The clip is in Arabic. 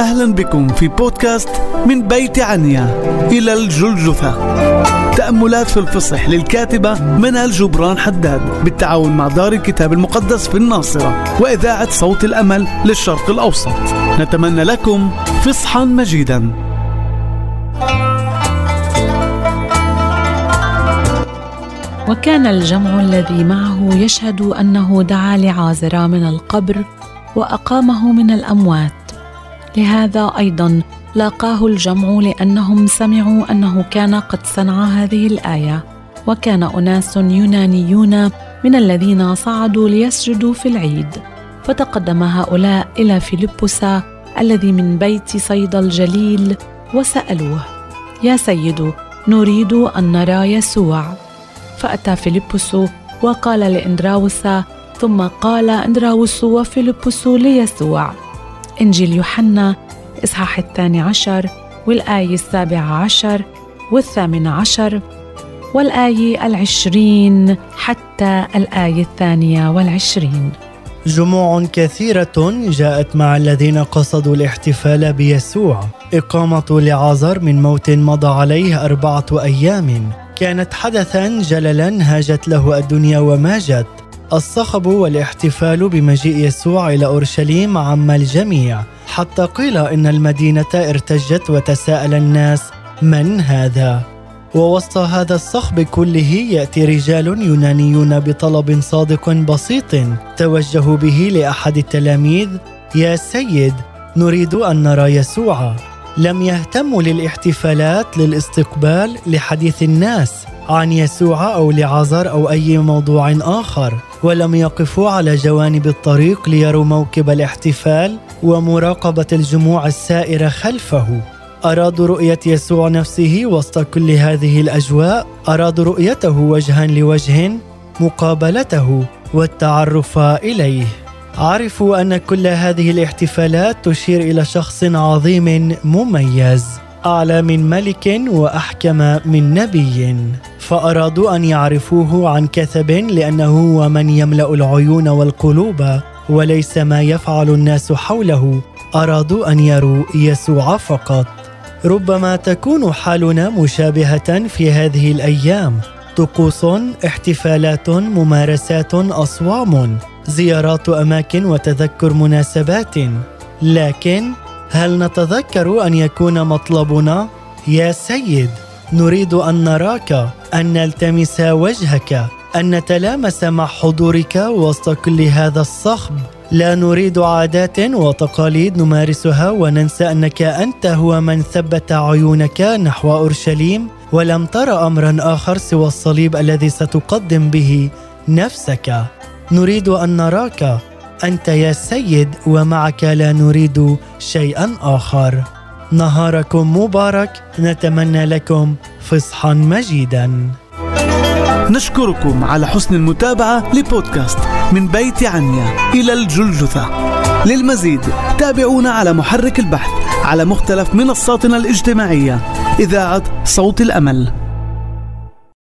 أهلا بكم في بودكاست من بيت عنيا. إلى الجلجثة. تأملات في الفصح للكاتبة منال جبران حداد بالتعاون مع دار الكتاب المقدس في الناصرة وإذاعة صوت الأمل للشرق الأوسط. نتمنى لكم فصحا مجيدا. وكان الجمع الذي معه يشهد أنه دعا لعازر من القبر وأقامه من الأموات. لهذا أيضا لاقاه الجمع لأنهم سمعوا أنه كان قد صنع هذه الآية وكان أناس يونانيون من الذين صعدوا ليسجدوا في العيد. فتقدم هؤلاء إلى فيلبس الذي من بيت صيدا الجليل وسألوه يا سيد نريد أن نرى يسوع. فأتى فيلبس وقال لإندراوس ثم قال إندراوس وفيلبس ليسوع إنجيل يوحنا إصحاح الثاني عشر والآية السابعة عشر والثامن عشر والآية العشرين حتى الآية الثانية والعشرين. جموع كثيرة جاءت مع الذين قصدوا الاحتفال بيسوع. إقامة لعازر من موت مضى عليه أربعة أيام. كانت حدثا جللا هاجت له الدنيا وما جت الصخب والاحتفال بمجيء يسوع إلى أورشليم عم الجميع حتى قيل إن المدينة ارتجت وتساءل الناس من هذا؟ ووسط هذا الصخب كله يأتي رجال يونانيون بطلب صادق بسيط توجهوا به لأحد التلاميذ يا سيد نريد أن نرى يسوع. لم يهتموا للاحتفالات للاستقبال لحديث الناس. عن يسوع أو لعازر أو أي موضوع آخر ولم يقفوا على جوانب الطريق ليروا موكب الاحتفال ومراقبة الجموع السائرة خلفه. ارادوا رؤية يسوع نفسه وسط كل هذه الأجواء ارادوا رؤيته وجها لوجه مقابلته والتعرف إليه. عرفوا أن كل هذه الاحتفالات تشير إلى شخص عظيم مميز. اعلى من ملك وأحكم من نبي فأرادوا أن يعرفوه عن كثب لأنه هو من يملأ العيون والقلوب وليس ما يفعل الناس حوله. أرادوا أن يروا يسوع فقط. ربما تكون حالنا مشابهة في هذه الأيام. طقوس احتفالات ممارسات أصوام زيارات أماكن وتذكر مناسبات. لكن هل نتذكر أن يكون مطلبنا؟ يا سيد نريد أن نراك أن نلتمس وجهك أن نتلامس مع حضورك وسط كل هذا الصخب. لا نريد عادات وتقاليد نمارسها وننسى أنك أنت هو من ثبت عيونك نحو أورشليم ولم تر امرا آخر سوى الصليب الذي ستقدم به نفسك. نريد أن نراك. أنت يا سيد ومعك لا نريد شيئا آخر. نهاركم مبارك نتمنى لكم فصحا مجيدا. نشكركم على حسن المتابعة لبودكاست من بيت عنيا إلى الجلجثة. للمزيد تابعونا على محرك البحث على مختلف منصاتنا الاجتماعية. إذاعة صوت الأمل.